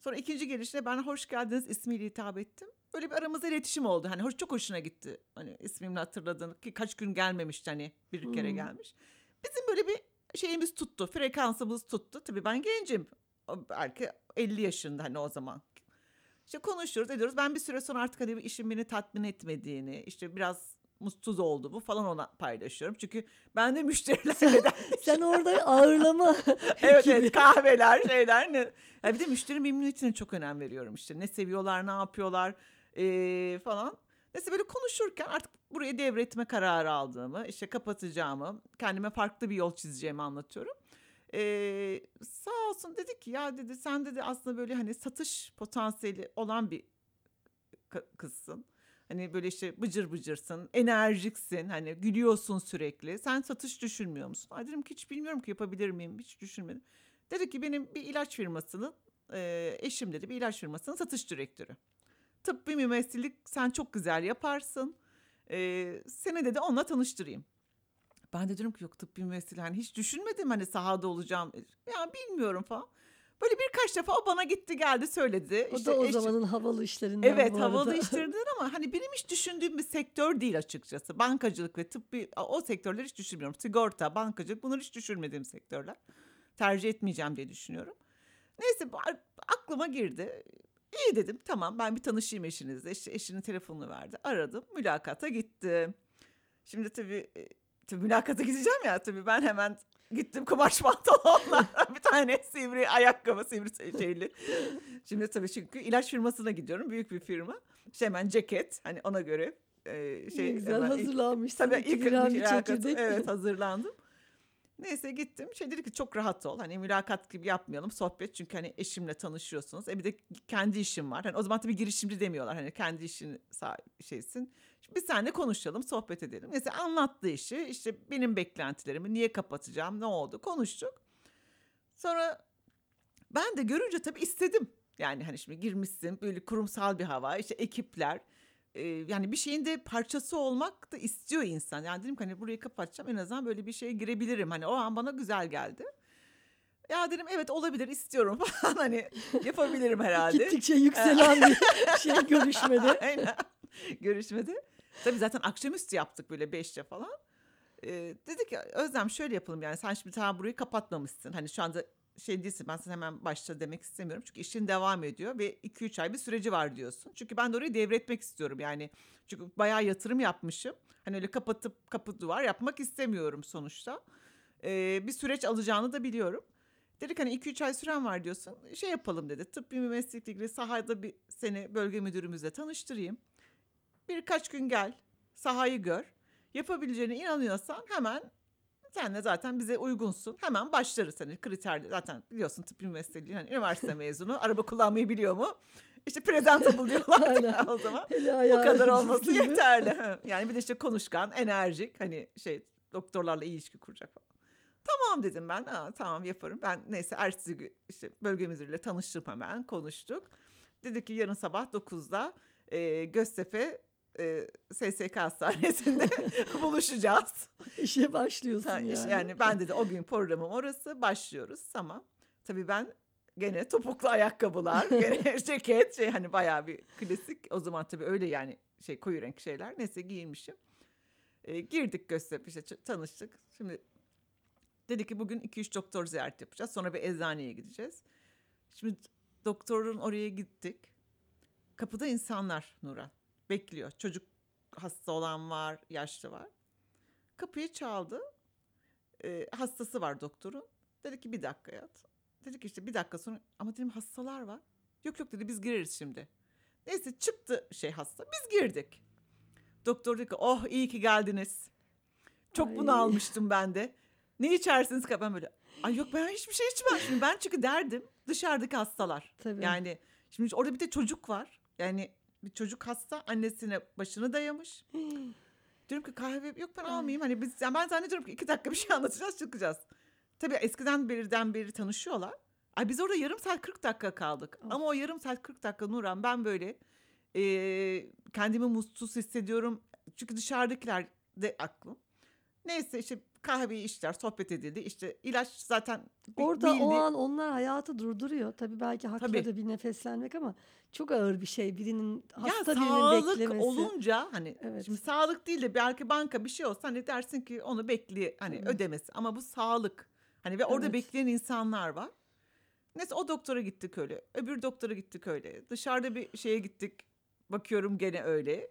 Sonra ikinci gelişte ben hoş geldiniz ismiyle hitap ettim. Böyle bir aramızda iletişim oldu. Hani hoş, çok hoşuna gitti. Hani ismimle hatırladın ki kaç gün gelmemişti hani bir kere Hmm. gelmiş. Bizim böyle bir şeyimiz tuttu. Frekansımız tuttu. Tabii ben gencim. Belki 50 yaşında hani o zaman. İşte konuşuyoruz ediyoruz. Ben bir süre sonra artık hani bir işin beni tatmin etmediğini, işte biraz mutsuz olduğumu falan ona paylaşıyorum. Çünkü ben de müşterilerle [laughs] Sen orada ağırlama [laughs] evet evet kahveler şeyler ne. Ya bir de müşteri memnuniyetine çok önem veriyorum işte. Ne seviyorlar, ne yapıyorlar eee, falan. Neyse böyle konuşurken artık burayı devretme kararı aldığımı, işte kapatacağımı, kendime farklı bir yol çizeceğimi anlatıyorum. Eee, sağ olsun dedi ki ya dedi sen dedi aslında böyle hani satış potansiyeli olan bir kızsın. Hani böyle işte bıcır bıcırsın, enerjiksin, hani gülüyorsun sürekli. Sen satış düşünmüyor musun? Ay dedim ki hiç bilmiyorum ki yapabilir miyim, hiç düşünmedim. Dedi ki benim bir ilaç firmasının, e, eşim dedi bir ilaç firmasının satış direktörü. Tıbbi mümessillik sen çok güzel yaparsın. E, seni dedi onunla tanıştırayım. Ben de diyorum ki yok tıbbi mümessil hani hiç düşünmedim hani sahada olacağım. Ya bilmiyorum falan. Böyle birkaç defa o bana gitti geldi söyledi. O İşte da o eşim- zamanın havalı işlerinden Evet havalı işlerinden ama hani benim hiç düşündüğüm bir sektör değil açıkçası. Bankacılık ve tıbbi o sektörleri hiç düşünmüyorum. Sigorta, bankacılık bunları hiç düşünmediğim sektörler. Tercih etmeyeceğim diye düşünüyorum. Neyse aklıma girdi. İyi dedim tamam ben bir tanışayım eşinizle. İşte eşinin telefonunu verdi. Aradım mülakata gittim. Şimdi tabii, e, tabii mülakata gideceğim ya tabii ben hemen gittim kumaş [laughs] pantolonla bir tane sivri ayakkabı sivri şeyli. Şimdi tabii çünkü ilaç firmasına gidiyorum büyük bir firma. İşte hemen ceket hani ona göre e, şey ne güzel hazırlanmışsın. Tabii ilk mülakat-. Evet hazırlandım. Neyse gittim. Şey dedi ki çok rahat ol. Hani mülakat gibi yapmayalım. Sohbet çünkü hani eşimle tanışıyorsunuz. E bir de kendi işim var. Hani o zaman tabii girişimci demiyorlar. Hani kendi işin şeysin. Şimdi biz seninle konuşalım, sohbet edelim. Neyse anlattı işi. İşte benim beklentilerimi niye kapatacağım, ne oldu konuştuk. Sonra ben de görünce tabii istedim. Yani hani şimdi girmişsin böyle kurumsal bir hava, işte ekipler. e, yani bir şeyin de parçası olmak da istiyor insan. Yani dedim ki hani burayı kapatacağım en azından böyle bir şeye girebilirim. Hani o an bana güzel geldi. Ya dedim evet olabilir istiyorum [laughs] falan hani yapabilirim herhalde. Gittikçe yükselen [laughs] bir şey görüşmede. Aynen. Görüşmede. Tabii zaten akşamüstü yaptık böyle beşte falan. Ee, dedi ki Özlem şöyle yapalım yani sen şimdi daha burayı kapatmamışsın. Hani şu anda şey değilsin ben sana hemen başta demek istemiyorum. Çünkü işin devam ediyor ve 2-3 ay bir süreci var diyorsun. Çünkü ben de orayı devretmek istiyorum yani. Çünkü bayağı yatırım yapmışım. Hani öyle kapatıp kapı duvar yapmak istemiyorum sonuçta. Ee, bir süreç alacağını da biliyorum. Dedik hani 2-3 ay süren var diyorsun. Şey yapalım dedi. Tıbbi meslekle ilgili sahada bir seni bölge müdürümüzle tanıştırayım. Birkaç gün gel. Sahayı gör. Yapabileceğine inanıyorsan hemen sen de zaten bize uygunsun. Hemen başlarız hani kriterli. Zaten biliyorsun tıbbi mesleği hani üniversite [laughs] mezunu. Araba kullanmayı biliyor mu? İşte presentable diyorlar o zaman. Eli Bu kadar olması gibi. yeterli. [laughs] Yani bir de işte konuşkan, enerjik hani şey doktorlarla iyi ilişki kuracak falan. Tamam dedim ben. Aa, tamam yaparım. Ben neyse ertesi işte bölge müdürüyle tanıştım hemen konuştuk. Dedi ki yarın sabah 9'da e, Göztepe e, SSK hastanesinde [laughs] [laughs] buluşacağız. İşe başlıyorsun Ha, yani. yani ben dedi o gün programım orası başlıyoruz tamam. Tabii ben Gene topuklu ayakkabılar, [laughs] gene ceket şey hani bayağı bir klasik. O zaman tabii öyle yani şey koyu renk şeyler. Neyse giyinmişim. Ee, girdik gösterip işte tanıştık. Şimdi dedi ki bugün 2-3 doktor ziyaret yapacağız. Sonra bir eczaneye gideceğiz. Şimdi doktorun oraya gittik. Kapıda insanlar Nuran. Bekliyor. Çocuk hasta olan var, yaşlı var. Kapıyı çaldı. Ee, hastası var doktorun. Dedi ki bir dakika yat. Dedi ki işte bir dakika sonra ama dedim hastalar var. Yok yok dedi biz gireriz şimdi. Neyse çıktı şey hasta. Biz girdik. Doktor dedi ki oh iyi ki geldiniz. Çok Ay. bunu almıştım ben de. Ne içersiniz ki? Ben böyle ay yok ben hiçbir şey içmem. Şimdi ben çünkü derdim dışarıdaki hastalar. Tabii. Yani şimdi orada bir de çocuk var. Yani bir çocuk hasta annesine başını dayamış. [gasps] Diyorum ki kahve yok ben Ay. almayayım. Hani biz yani ben zannediyorum ki iki dakika bir şey anlatacağız çıkacağız. Tabii eskiden beriden beri tanışıyorlar. Ay biz orada yarım saat 40 dakika kaldık. Of. Ama o yarım saat 40 dakika Nuran ben böyle e, kendimi mutsuz hissediyorum. Çünkü dışarıdakiler de aklım. Neyse işte kahveyi içtiler, sohbet edildi. İşte ilaç zaten Orada o bildi. an onlar hayatı durduruyor. Tabii belki haklı Tabii. da bir nefeslenmek ama çok ağır bir şey birinin Ya hasta birinin sağlık beklemesi. olunca hani Evet. şimdi sağlık değil de belki banka bir şey olsa hani dersin ki onu bekle hani Tabii. ödemesi ama bu sağlık. Hani ve orada Evet. bekleyen insanlar var. Neyse o doktora gittik öyle. Öbür doktora gittik öyle. Dışarıda bir şeye gittik. Bakıyorum gene öyle.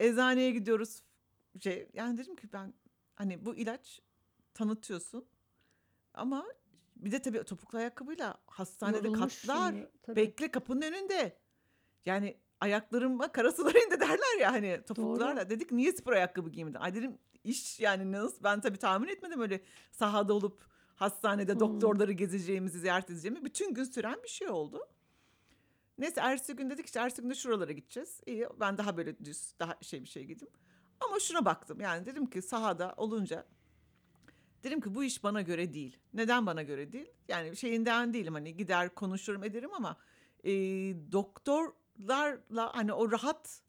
Eczaneye gidiyoruz. Şey yani dedim ki ben hani bu ilaç tanıtıyorsun. Ama bir de tabii topuklu ayakkabıyla hastanede Yorulmuş katlar. şimdi, tabii. Bekle kapının önünde. Yani ayaklarıma kara sular indi derler ya hani topuklarla. Dedik niye spor ayakkabı giymedin? Ay dedim iş yani nasıl? Ben tabii tahmin etmedim öyle sahada olup hastanede Hmm. doktorları gezeceğimizi, ziyaret edeceğimi. Bütün gün süren bir şey oldu. Neyse ertesi gün dedik işte ertesi gün de şuralara gideceğiz. İyi ben daha böyle düz daha şey bir şey giydim. Ama şuna baktım yani dedim ki sahada olunca dedim ki bu iş bana göre değil. Neden bana göre değil? Yani şeyinden değilim hani gider konuşurum ederim ama e, doktorlarla hani o rahat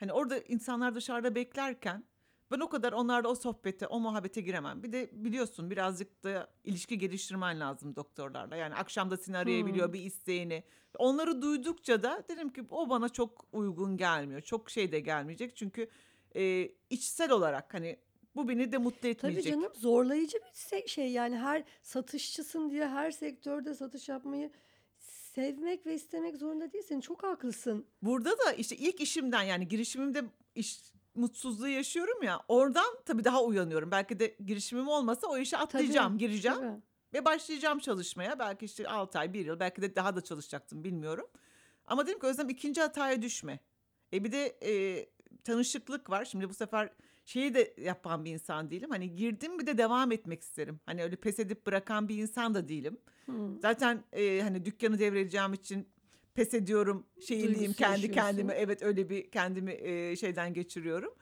hani orada insanlar dışarıda beklerken ben o kadar onlarla o sohbete, o muhabbete giremem. Bir de biliyorsun birazcık da ilişki geliştirmen lazım doktorlarla. Yani akşam da seni arayabiliyor Hmm. bir isteğini. Onları duydukça da dedim ki o bana çok uygun gelmiyor. Çok şey de gelmeyecek. Çünkü e, içsel olarak hani bu beni de mutlu Tabii etmeyecek. canım zorlayıcı bir şey yani her satışçısın diye her sektörde satış yapmayı sevmek ve istemek zorunda değilsin. Çok haklısın. Burada da işte ilk işimden yani girişimimde iş mutsuzluğu yaşıyorum ya. Oradan tabii daha uyanıyorum. Belki de girişimim olmasa o işe atlayacağım, gireceğim. Tabii. Ve başlayacağım çalışmaya. Belki işte 6 ay, 1 yıl, belki de daha da çalışacaktım bilmiyorum. Ama dedim ki Özlem ikinci hataya düşme. E bir de e, tanışıklık var. Şimdi bu sefer şeyi de yapan bir insan değilim. Hani girdim bir de devam etmek isterim. Hani öyle pes edip bırakan bir insan da değilim. Hı. Zaten e, hani dükkanı devredeceğim için pes ediyorum Duygusu kendi yaşıyorsun. kendime. Evet öyle bir kendimi e, şeyden geçiriyorum.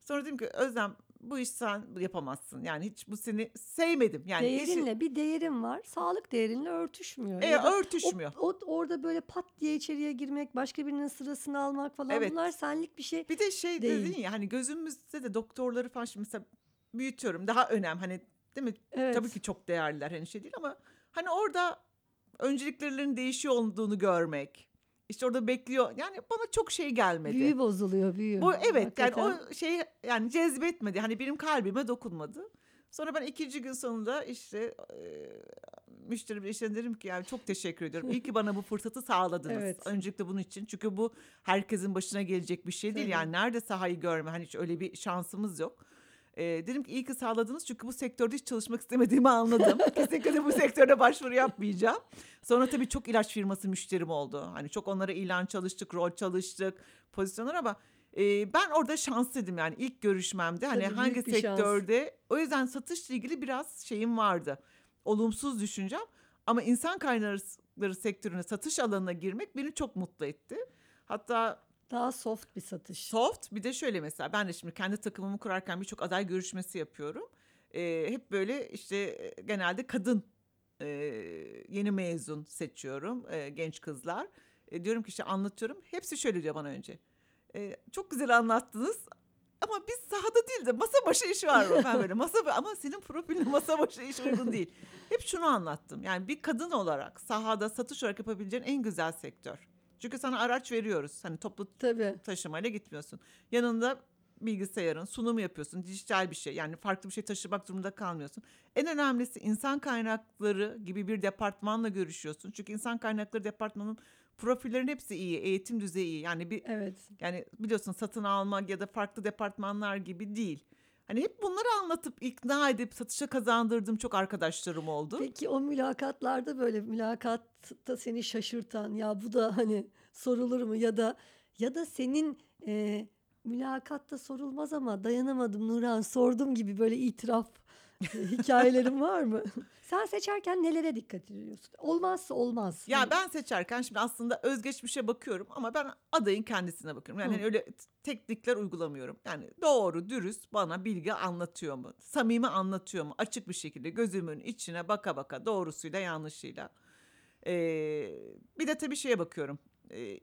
Sonra dedim ki Özlem bu iş sen yapamazsın. Yani hiç bu seni sevmedim. Yani işi- Değerinle bir değerin var. Sağlık değerinle örtüşmüyor. e, Ya örtüşmüyor. O, o- orada böyle pat diye içeriye girmek, başka birinin sırasını almak falan Evet. bunlar senlik bir şey. Bir de şey Değil. dedin ya hani gözümüzde de doktorları falan şimdi mesela büyütüyorum. Daha önem hani değil mi? Evet. Tabii ki çok değerliler hani şey değil ama hani orada önceliklerinin değişiyor olduğunu görmek. İşte orada bekliyor. Yani bana çok şey gelmedi. Büyü bozuluyor, büyü. Bu evet yani Hakikaten. o şey yani cezbetmedi. Hani benim kalbime dokunmadı. Sonra ben ikinci gün sonunda işte e, müşteri işte dedim ki yani çok teşekkür ediyorum. İyi ki bana bu fırsatı sağladınız. Evet. Öncelikle bunun için. Çünkü bu herkesin başına gelecek bir şey değil. Tabii. Yani nerede sahayı görme hani hiç öyle bir şansımız yok. E, dedim ki iyi ki sağladınız çünkü bu sektörde hiç çalışmak istemediğimi anladım. [laughs] Kesinlikle de bu sektörde başvuru yapmayacağım. Sonra tabii çok ilaç firması müşterim oldu. Hani çok onlara ilan çalıştık, rol çalıştık, pozisyonlar ama e, ben orada şanslıydım yani ilk görüşmemde hani Tabii, hangi bir şans. sektörde o yüzden satışla ilgili biraz şeyim vardı. Olumsuz düşüncem ama insan kaynakları sektörüne satış alanına girmek beni çok mutlu etti. Hatta Daha soft bir satış. Soft bir de şöyle mesela ben de şimdi kendi takımımı kurarken birçok aday görüşmesi yapıyorum. Ee, hep böyle işte e, genelde kadın e, yeni mezun seçiyorum e, genç kızlar. E, diyorum ki işte anlatıyorum. Hepsi şöyle diyor bana önce. E, çok güzel anlattınız ama biz sahada değil de masa başı iş var mı? Ben böyle masa ama senin profiline [laughs] masa başı iş uygun değil. Hep şunu anlattım. Yani bir kadın olarak sahada satış olarak yapabileceğin en güzel sektör. Çünkü sana araç veriyoruz. Hani toplu Tabii. taşımayla gitmiyorsun. Yanında bilgisayarın sunumu yapıyorsun. Dijital bir şey. Yani farklı bir şey taşımak durumunda kalmıyorsun. En önemlisi insan kaynakları gibi bir departmanla görüşüyorsun. Çünkü insan kaynakları departmanının profillerin hepsi iyi. Eğitim düzeyi iyi. Yani bir Evet. yani biliyorsun satın almak ya da farklı departmanlar gibi değil. Hani hep bunları anlatıp ikna edip satışa kazandırdığım çok arkadaşlarım oldu. Peki o mülakatlarda böyle mülakatta seni şaşırtan ya bu da hani sorulur mu ya da ya da senin e, mülakatta sorulmaz ama dayanamadım Nurhan sordum gibi böyle itiraf [laughs] hikayelerin var mı? [laughs] Sen seçerken nelere dikkat ediyorsun? Olmazsa olmaz. Ya Hani- ben seçerken şimdi aslında özgeçmişe bakıyorum ama ben adayın kendisine bakıyorum. Yani Hı. hani öyle teknikler uygulamıyorum. Yani doğru, dürüst bana bilgi anlatıyor mu? Samimi anlatıyor mu? Açık bir şekilde gözümün içine baka baka doğrusuyla yanlışıyla. Ee, bir de tabii şeye bakıyorum. Ee,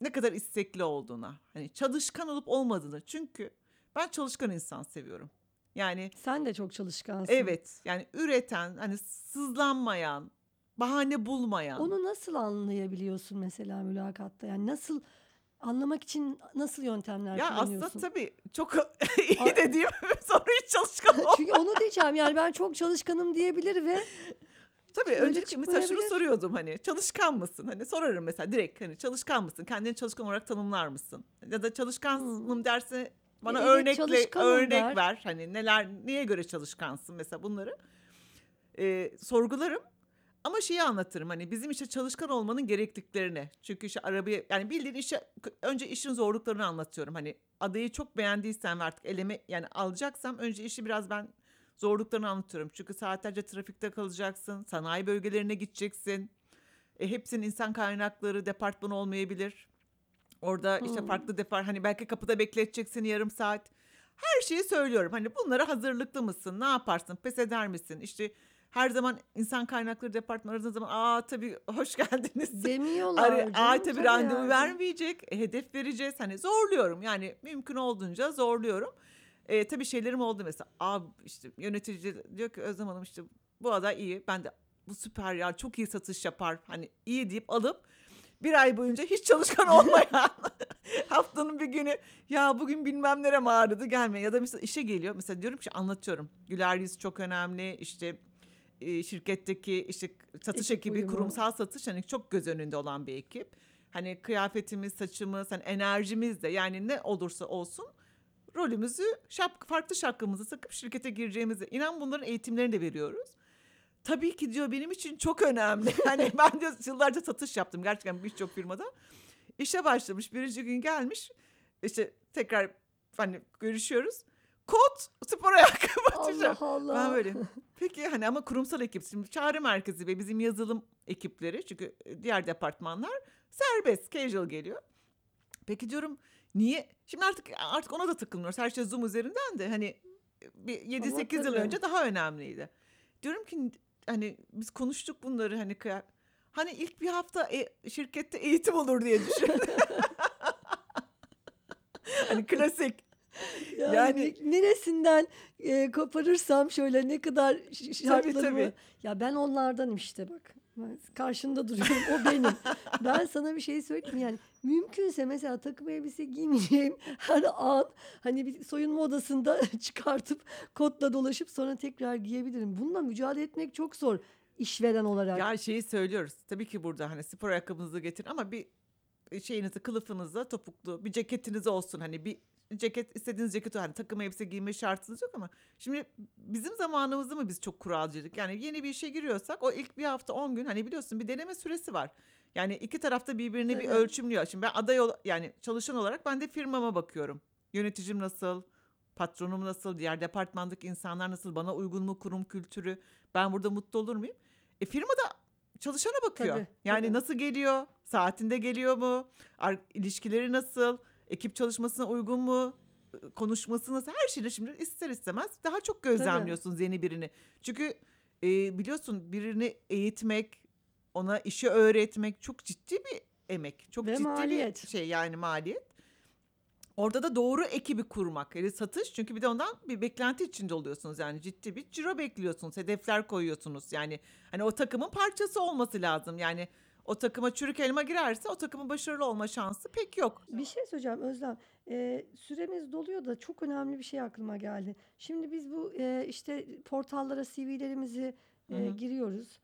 ne kadar istekli olduğuna. Hani çalışkan olup olmadığını. Çünkü ben çalışkan insan seviyorum. Yani Sen de çok çalışkansın. evet yani üreten, hani sızlanmayan, bahane bulmayan. Onu nasıl anlayabiliyorsun mesela mülakatta? Yani nasıl anlamak için nasıl yöntemler Ya kullanıyorsun? aslında tabii çok [laughs] iyi dediğim [laughs] sonra hiç çalışkan ol. [laughs] Çünkü onu diyeceğim yani ben çok çalışkanım diyebilir ve Tabii öncelikle mesela şunu soruyordum hani çalışkan mısın? Hani sorarım mesela direkt hani çalışkan mısın? Kendini çalışkan olarak tanımlar mısın? Ya da çalışkanım derse bana Evet, örnekle örnek ver. Hani neler neye göre çalışkansın mesela bunları Ee, sorgularım. Ama şeyi anlatırım hani bizim işte çalışkan olmanın gerekliliklerini. Çünkü işte arabaya yani bildiğin işe önce işin zorluklarını anlatıyorum. Hani adayı çok beğendiysem artık eleme yani alacaksam önce işi biraz ben zorluklarını anlatıyorum. Çünkü saatlerce trafikte kalacaksın. Sanayi bölgelerine gideceksin. E, hepsinin insan kaynakları departmanı olmayabilir. Orada işte Hmm. farklı depar hani belki kapıda bekleteceksin yarım saat. Her şeyi söylüyorum. Hani bunlara hazırlıklı mısın? Ne yaparsın? Pes eder misin? İşte her zaman insan kaynakları departmanı aradığın zaman aa tabii hoş [laughs] geldiniz. demiyorlar. Canım, ay tabii tabii randevu yani. vermeyecek. E, hedef vereceğiz. Hani zorluyorum. Yani mümkün olduğunca zorluyorum. E, tabii şeylerim oldu mesela. Abi işte yönetici diyor ki Özlem Hanım işte bu aday iyi. Ben de bu süper ya çok iyi satış yapar. Hani iyi deyip alıp bir ay boyunca hiç çalışkan olmayan [laughs] haftanın bir günü ya bugün bilmem nerem ağrıdı gelme ya da mesela işe geliyor mesela diyorum ki anlatıyorum güler yüz çok önemli işte e, şirketteki işte satış Ekip ekibi uyumu. kurumsal satış hani çok göz önünde olan bir ekip hani kıyafetimiz saçımız hani enerjimiz de yani ne olursa olsun rolümüzü şap, farklı şapkamızı takıp şirkete gireceğimizi inan bunların eğitimlerini de veriyoruz. Tabii ki diyor benim için çok önemli. [laughs] Hani ben diyor yıllarca satış yaptım gerçekten birçok firmada. İşe başlamış birinci gün gelmiş işte tekrar hani görüşüyoruz. Kot spor ayakkabı atacağım. Allah Allah. Ben böyle peki hani ama kurumsal ekip şimdi çağrı merkezi ve bizim yazılım ekipleri çünkü diğer departmanlar serbest casual geliyor. Peki diyorum niye? Şimdi artık artık ona da takılmıyoruz. Her şey Zoom üzerinden de hani bir 7-8 yıl önce daha önemliydi. Diyorum ki hani biz konuştuk bunları hani hani ilk bir hafta e- şirkette eğitim olur diye düşündüm. [laughs] hani klasik. Yani, Yani- neresinden e, koparırsam şöyle ne kadar şartlarımı. tabii. Ya ben onlardanım işte bak. Karşında duruyorum o benim. ben sana bir şey söyleyeyim yani mümkünse mesela takım elbise giymeyeceğim her an hani bir soyunma odasında [laughs] çıkartıp kotla dolaşıp sonra tekrar giyebilirim. Bununla mücadele etmek çok zor işveren olarak. Ya şeyi söylüyoruz. Tabii ki burada hani spor ayakkabınızı getirin ama bir şeyinizi kılıfınızla topuklu bir ceketiniz olsun. Hani bir ceket istediğiniz ceket hani takım elbise giyme şartınız yok ama şimdi bizim zamanımızda mı biz çok kuralcıydık? Yani yeni bir işe giriyorsak o ilk bir hafta 10 gün hani biliyorsun bir deneme süresi var. Yani iki tarafta birbirini bir Tabii. ölçümlüyor. Şimdi ben aday ol, yani çalışan olarak ben de firmama bakıyorum. Yöneticim nasıl? Patronum nasıl? Diğer departmandaki insanlar nasıl? Bana uygun mu kurum kültürü? Ben burada mutlu olur muyum? E firma da çalışana bakıyor. Tabii, yani tabii. nasıl geliyor? Saatinde geliyor mu? Ar- ilişkileri nasıl? Ekip çalışmasına uygun mu? Konuşması nasıl? Her şeyini şimdi ister istemez daha çok gözlemliyorsunuz yeni birini. Çünkü e, biliyorsun birini eğitmek, ona işi öğretmek çok ciddi bir emek. Çok Ve ciddi maliyet. bir şey yani maliyet. Orada da doğru ekibi kurmak. Yani satış çünkü bir de ondan bir beklenti içinde oluyorsunuz. Yani ciddi bir ciro bekliyorsunuz. Hedefler koyuyorsunuz. Yani hani o takımın parçası olması lazım. Yani o takıma çürük elma girerse o takımın başarılı olma şansı pek yok. Bir şey söyleyeceğim Özlem. Ee, süremiz doluyor da çok önemli bir şey aklıma geldi. Şimdi biz bu e, işte portallara CV'lerimizi e, Hı hı. giriyoruz.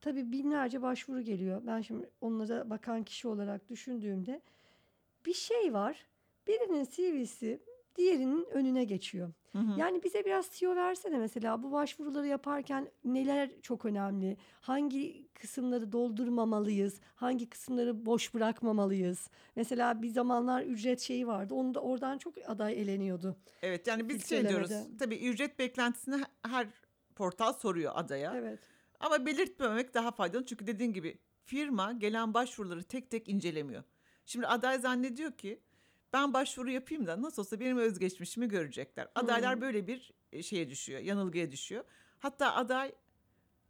Tabii binlerce başvuru geliyor. Ben şimdi onlara bakan kişi olarak düşündüğümde bir şey var. Birinin CV'si diğerinin önüne geçiyor. Hı hı. Yani bize biraz tiyo versene mesela bu başvuruları yaparken neler çok önemli? Hangi kısımları doldurmamalıyız? Hangi kısımları boş bırakmamalıyız? Mesela bir zamanlar ücret şeyi vardı. Onu da oradan çok aday eleniyordu. Evet yani biz şey diyoruz. Tabii ücret beklentisini her portal soruyor adaya. Evet. Ama belirtmemek daha faydalı. Çünkü dediğin gibi firma gelen başvuruları tek tek incelemiyor. Şimdi aday zannediyor ki ben başvuru yapayım da nasıl olsa benim özgeçmişimi görecekler. Adaylar Hmm. böyle bir e, şeye düşüyor, yanılgıya düşüyor. Hatta aday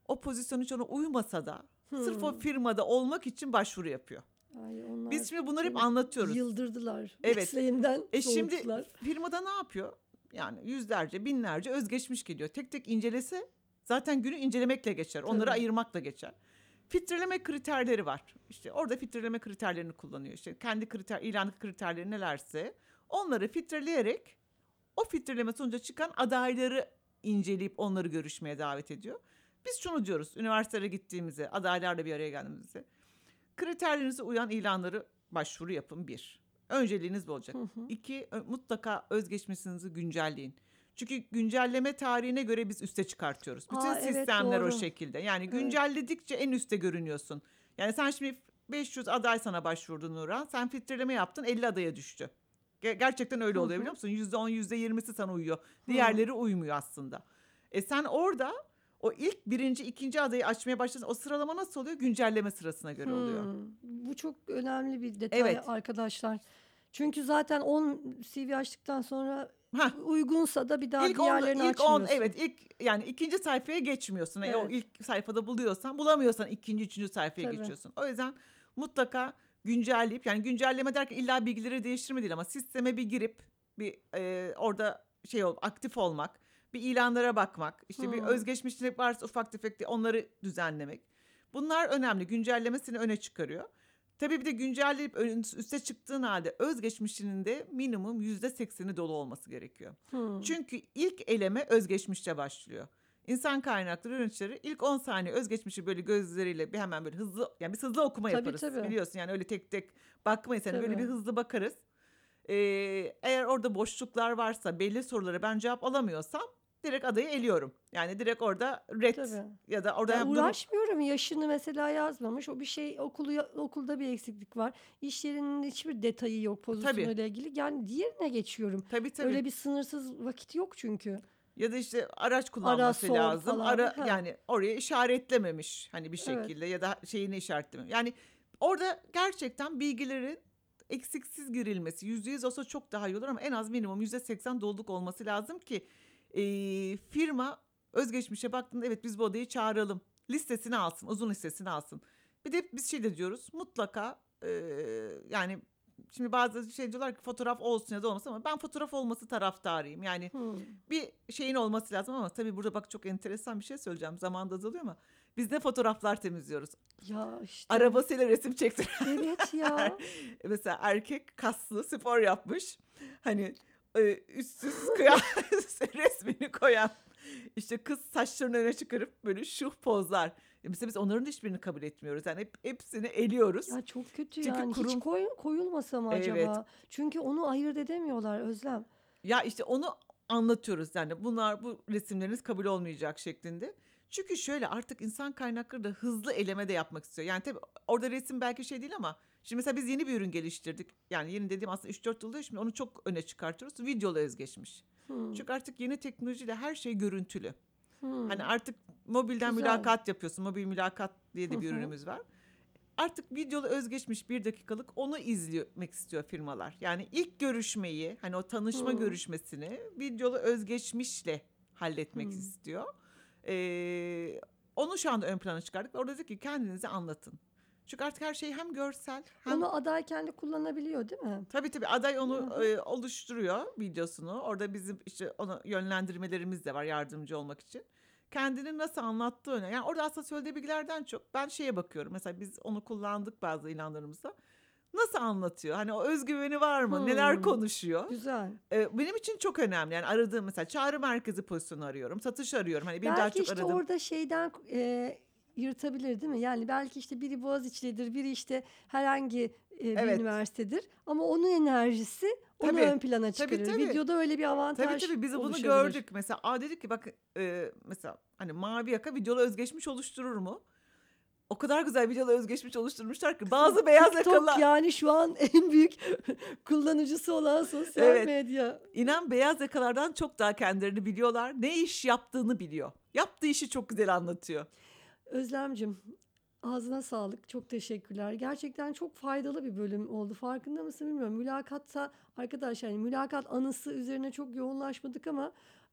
o pozisyon hiç ona uymasa da sırf o Hmm. firmada olmak için başvuru yapıyor. Ay onlar Biz şimdi bunları hep anlatıyoruz. Yıldırdılar. Evet. Mesleğimden E şimdi firmada ne yapıyor? Yani yüzlerce, binlerce özgeçmiş geliyor. Tek tek incelese zaten günü incelemekle geçer. Onları Tabii. ayırmakla geçer. Filtreleme kriterleri var. İşte orada filtreleme kriterlerini kullanıyor. İşte kendi kriter, ilan kriterleri nelerse onları filtreleyerek o filtreleme sonucu çıkan adayları inceleyip onları görüşmeye davet ediyor. Biz şunu diyoruz üniversitelere gittiğimizde adaylarla bir araya geldiğimizde kriterlerinize uyan ilanları başvuru yapın bir. Önceliğiniz bu olacak. Hı hı. İki, mutlaka özgeçmişinizi güncelleyin. Çünkü güncelleme tarihine göre biz üste çıkartıyoruz. Bütün Aa, evet, sistemler o doğru. şekilde. Yani Evet. güncelledikçe en üste görünüyorsun. Yani sen şimdi 500 aday sana başvurdu Nurhan. Sen filtreleme yaptın 50 adaya düştü. Ge- Gerçekten öyle oluyor hı. biliyor musun? %10, %20'si sana uyuyor. Diğerleri uymuyor aslında. E sen orada o ilk birinci, ikinci adayı açmaya başladın. O sıralama nasıl oluyor? Güncelleme sırasına göre oluyor. Hmm, Bu çok önemli bir detay Evet. arkadaşlar. Çünkü zaten 10 CV açtıktan sonra Hah. uygunsa da bir daha İlk on, diğerlerini ilk on, açmıyorsun. evet ilk yani ikinci sayfaya geçmiyorsun. E, o Evet. ilk sayfada buluyorsan bulamıyorsan ikinci üçüncü sayfaya Tabii. geçiyorsun. O yüzden mutlaka güncelleyip yani güncelleme derken illa bilgileri değiştirme değil ama sisteme bir girip bir e, orada şey ol aktif olmak, bir ilanlara bakmak, işte bir Hmm. özgeçmişlik varsa ufak tefek onları düzenlemek. Bunlar önemli. Güncellemesini öne çıkarıyor. Tabii bir de güncelleyip üste çıktığın halde özgeçmişinin de minimum yüzde sekseni dolu olması gerekiyor. Hmm. Çünkü ilk eleme özgeçmişte başlıyor. İnsan kaynakları yöneticileri ilk 10 saniye özgeçmişi böyle gözleriyle bir hemen böyle hızlı yani biz hızlı okuma Tabii, yaparız tabii. biliyorsun yani öyle tek tek bakmayız hani böyle bir hızlı bakarız. Ee, eğer orada boşluklar varsa belli sorulara ben cevap alamıyorsam direkt adayı eliyorum. Yani direkt orada red Tabii. ya da orada Ya uğraşmıyorum yaşını mesela yazmamış. O bir şey okulu okulda bir eksiklik var. İş yerinin hiçbir detayı yok pozisyonuyla ilgili. Yani diğerine geçiyorum. tabii tabii. Öyle bir sınırsız vakit yok çünkü. Ya da işte araç kullanması sor lazım. falan. Ara Ha. yani oraya işaretlememiş hani bir Evet. şekilde ya da şeyini işaretlememiş. Yani orada gerçekten bilgilerin eksiksiz girilmesi yüzde yüz olsa çok daha iyi olur ama en az minimum yüzde seksen doluluk olması lazım ki e, firma özgeçmişe baktığında evet biz bu odayı çağıralım. Listesini alsın, uzun listesini alsın. Bir de biz şey de diyoruz mutlaka e, yani şimdi bazı şey diyorlar ki fotoğraf olsun ya da olmasın ama ben fotoğraf olması taraftarıyım. Yani Hmm. bir şeyin olması lazım ama tabii burada bak çok enteresan bir şey söyleyeceğim. Zamanda azalıyor ama biz ne fotoğraflar temizliyoruz. Ya işte. Arabasıyla resim çektir. Evet ya. [laughs] Mesela erkek kaslı spor yapmış. Hani e, üstsüz [laughs] kıyafet resmini koyan. İşte kız saçlarını öne çıkarıp böyle şuh pozlar. Mesela biz onların da hiçbirini kabul etmiyoruz. Yani hep, hepsini eliyoruz. Ya çok kötü Çünkü yani. kurum- Hiç koy, koyulmasa mı Evet. acaba? Çünkü onu ayırt edemiyorlar Özlem. Ya işte onu anlatıyoruz yani bunlar bu resimleriniz kabul olmayacak şeklinde. Çünkü şöyle artık insan kaynakları da hızlı eleme de yapmak istiyor. Yani tabii orada resim belki şey değil ama şimdi mesela biz yeni bir ürün geliştirdik. Yani yeni dediğim aslında 3-4 yılda şimdi onu çok öne çıkartıyoruz. Videolu özgeçmiş. Hmm. Çünkü artık yeni teknolojiyle her şey görüntülü. Hmm. Hani artık mobilden Güzel. mülakat yapıyorsun. Mobil mülakat diye de bir ürünümüz var. Artık videolu özgeçmiş bir dakikalık onu izlemek istiyor firmalar. Yani ilk görüşmeyi hani o tanışma Hı. görüşmesini videolu özgeçmişle halletmek Hı. istiyor. Ee, onu şu anda ön plana çıkardık. Orada dedik ki kendinizi anlatın. Çünkü artık her şey hem görsel hem Onu aday kendi kullanabiliyor değil mi? Tabii tabii aday onu e, oluşturuyor videosunu. Orada bizim işte ona yönlendirmelerimiz de var yardımcı olmak için. Kendini nasıl anlattığı önemli. Yani orada aslında söylediği bilgilerden çok ben şeye bakıyorum. Mesela biz onu kullandık bazı ilanlarımızda. Nasıl anlatıyor? Hani o özgüveni var mı? Neler Hmm. konuşuyor? Güzel. E, benim için çok önemli. Yani aradığım mesela çağrı merkezi pozisyonu arıyorum. Satış arıyorum. Hani benim daha Belki çok işte aradığım orada şeyden e, yırtabilir değil mi? Yani belki işte biri Boğaziçi'lidir, biri işte herhangi e, bir Evet. üniversitedir. Ama onun enerjisi onu Tabii, ön plana tabii, çıkarır. tabii. Videoda öyle bir avantaj Tabii tabii biz bunu gördük. Mesela aa dedik ki bak e, mesela hani mavi yaka videolu özgeçmiş oluşturur mu? O kadar güzel videolu özgeçmiş oluşturmuşlar ki bazı beyaz TikTok yakalılar yani şu an [laughs] en büyük [laughs] kullanıcısı olan sosyal Evet. medya. inan beyaz yakalardan çok daha kendilerini biliyorlar. Ne iş yaptığını biliyor. Yaptığı işi çok güzel anlatıyor. Özlemcim ağzına sağlık. Çok teşekkürler. Gerçekten çok faydalı bir bölüm oldu. Farkında mısın bilmiyorum. Mülakatta arkadaşlar yani mülakat anısı üzerine çok yoğunlaşmadık ama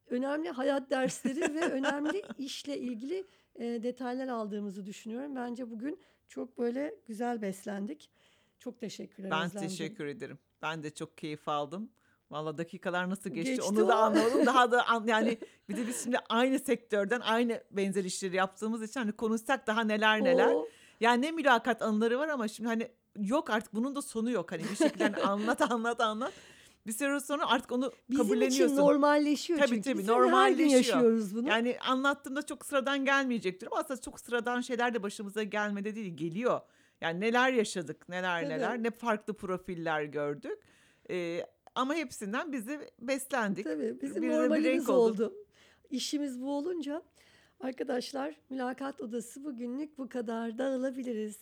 önemli hayat dersleri ve [laughs] önemli işle ilgili e, detaylar aldığımızı düşünüyorum. Bence bugün çok böyle güzel beslendik. Çok teşekkürler Ben Özlemciğim. teşekkür ederim. Ben de çok keyif aldım. Valla dakikalar nasıl geçti, Geçti onu da anlamadım. Daha da an- [laughs] yani bir de biz şimdi aynı sektörden aynı benzer işleri yaptığımız için hani konuşsak daha neler neler. Oo, Yani ne mülakat anıları var ama şimdi hani yok artık bunun da sonu yok. Hani bir şekilde hani anlat [laughs] anlat anlat. Bir süre sonra artık onu bizim için kabulleniyorsun. normalleşiyor Tabii, çünkü. tabii, her gün normalleşiyor. yaşıyoruz bunu. Yani anlattığımda çok sıradan gelmeyecektir ama aslında çok sıradan şeyler de başımıza gelmedi değil geliyor. Yani neler yaşadık neler Tabii. neler ne farklı profiller gördük. Ee, ama hepsinden bizi beslendik. Tabii bizim Birine bir normalimiz renk oldu. oldu. İşimiz bu olunca arkadaşlar mülakat odası bugünlük bu kadar dağılabiliriz.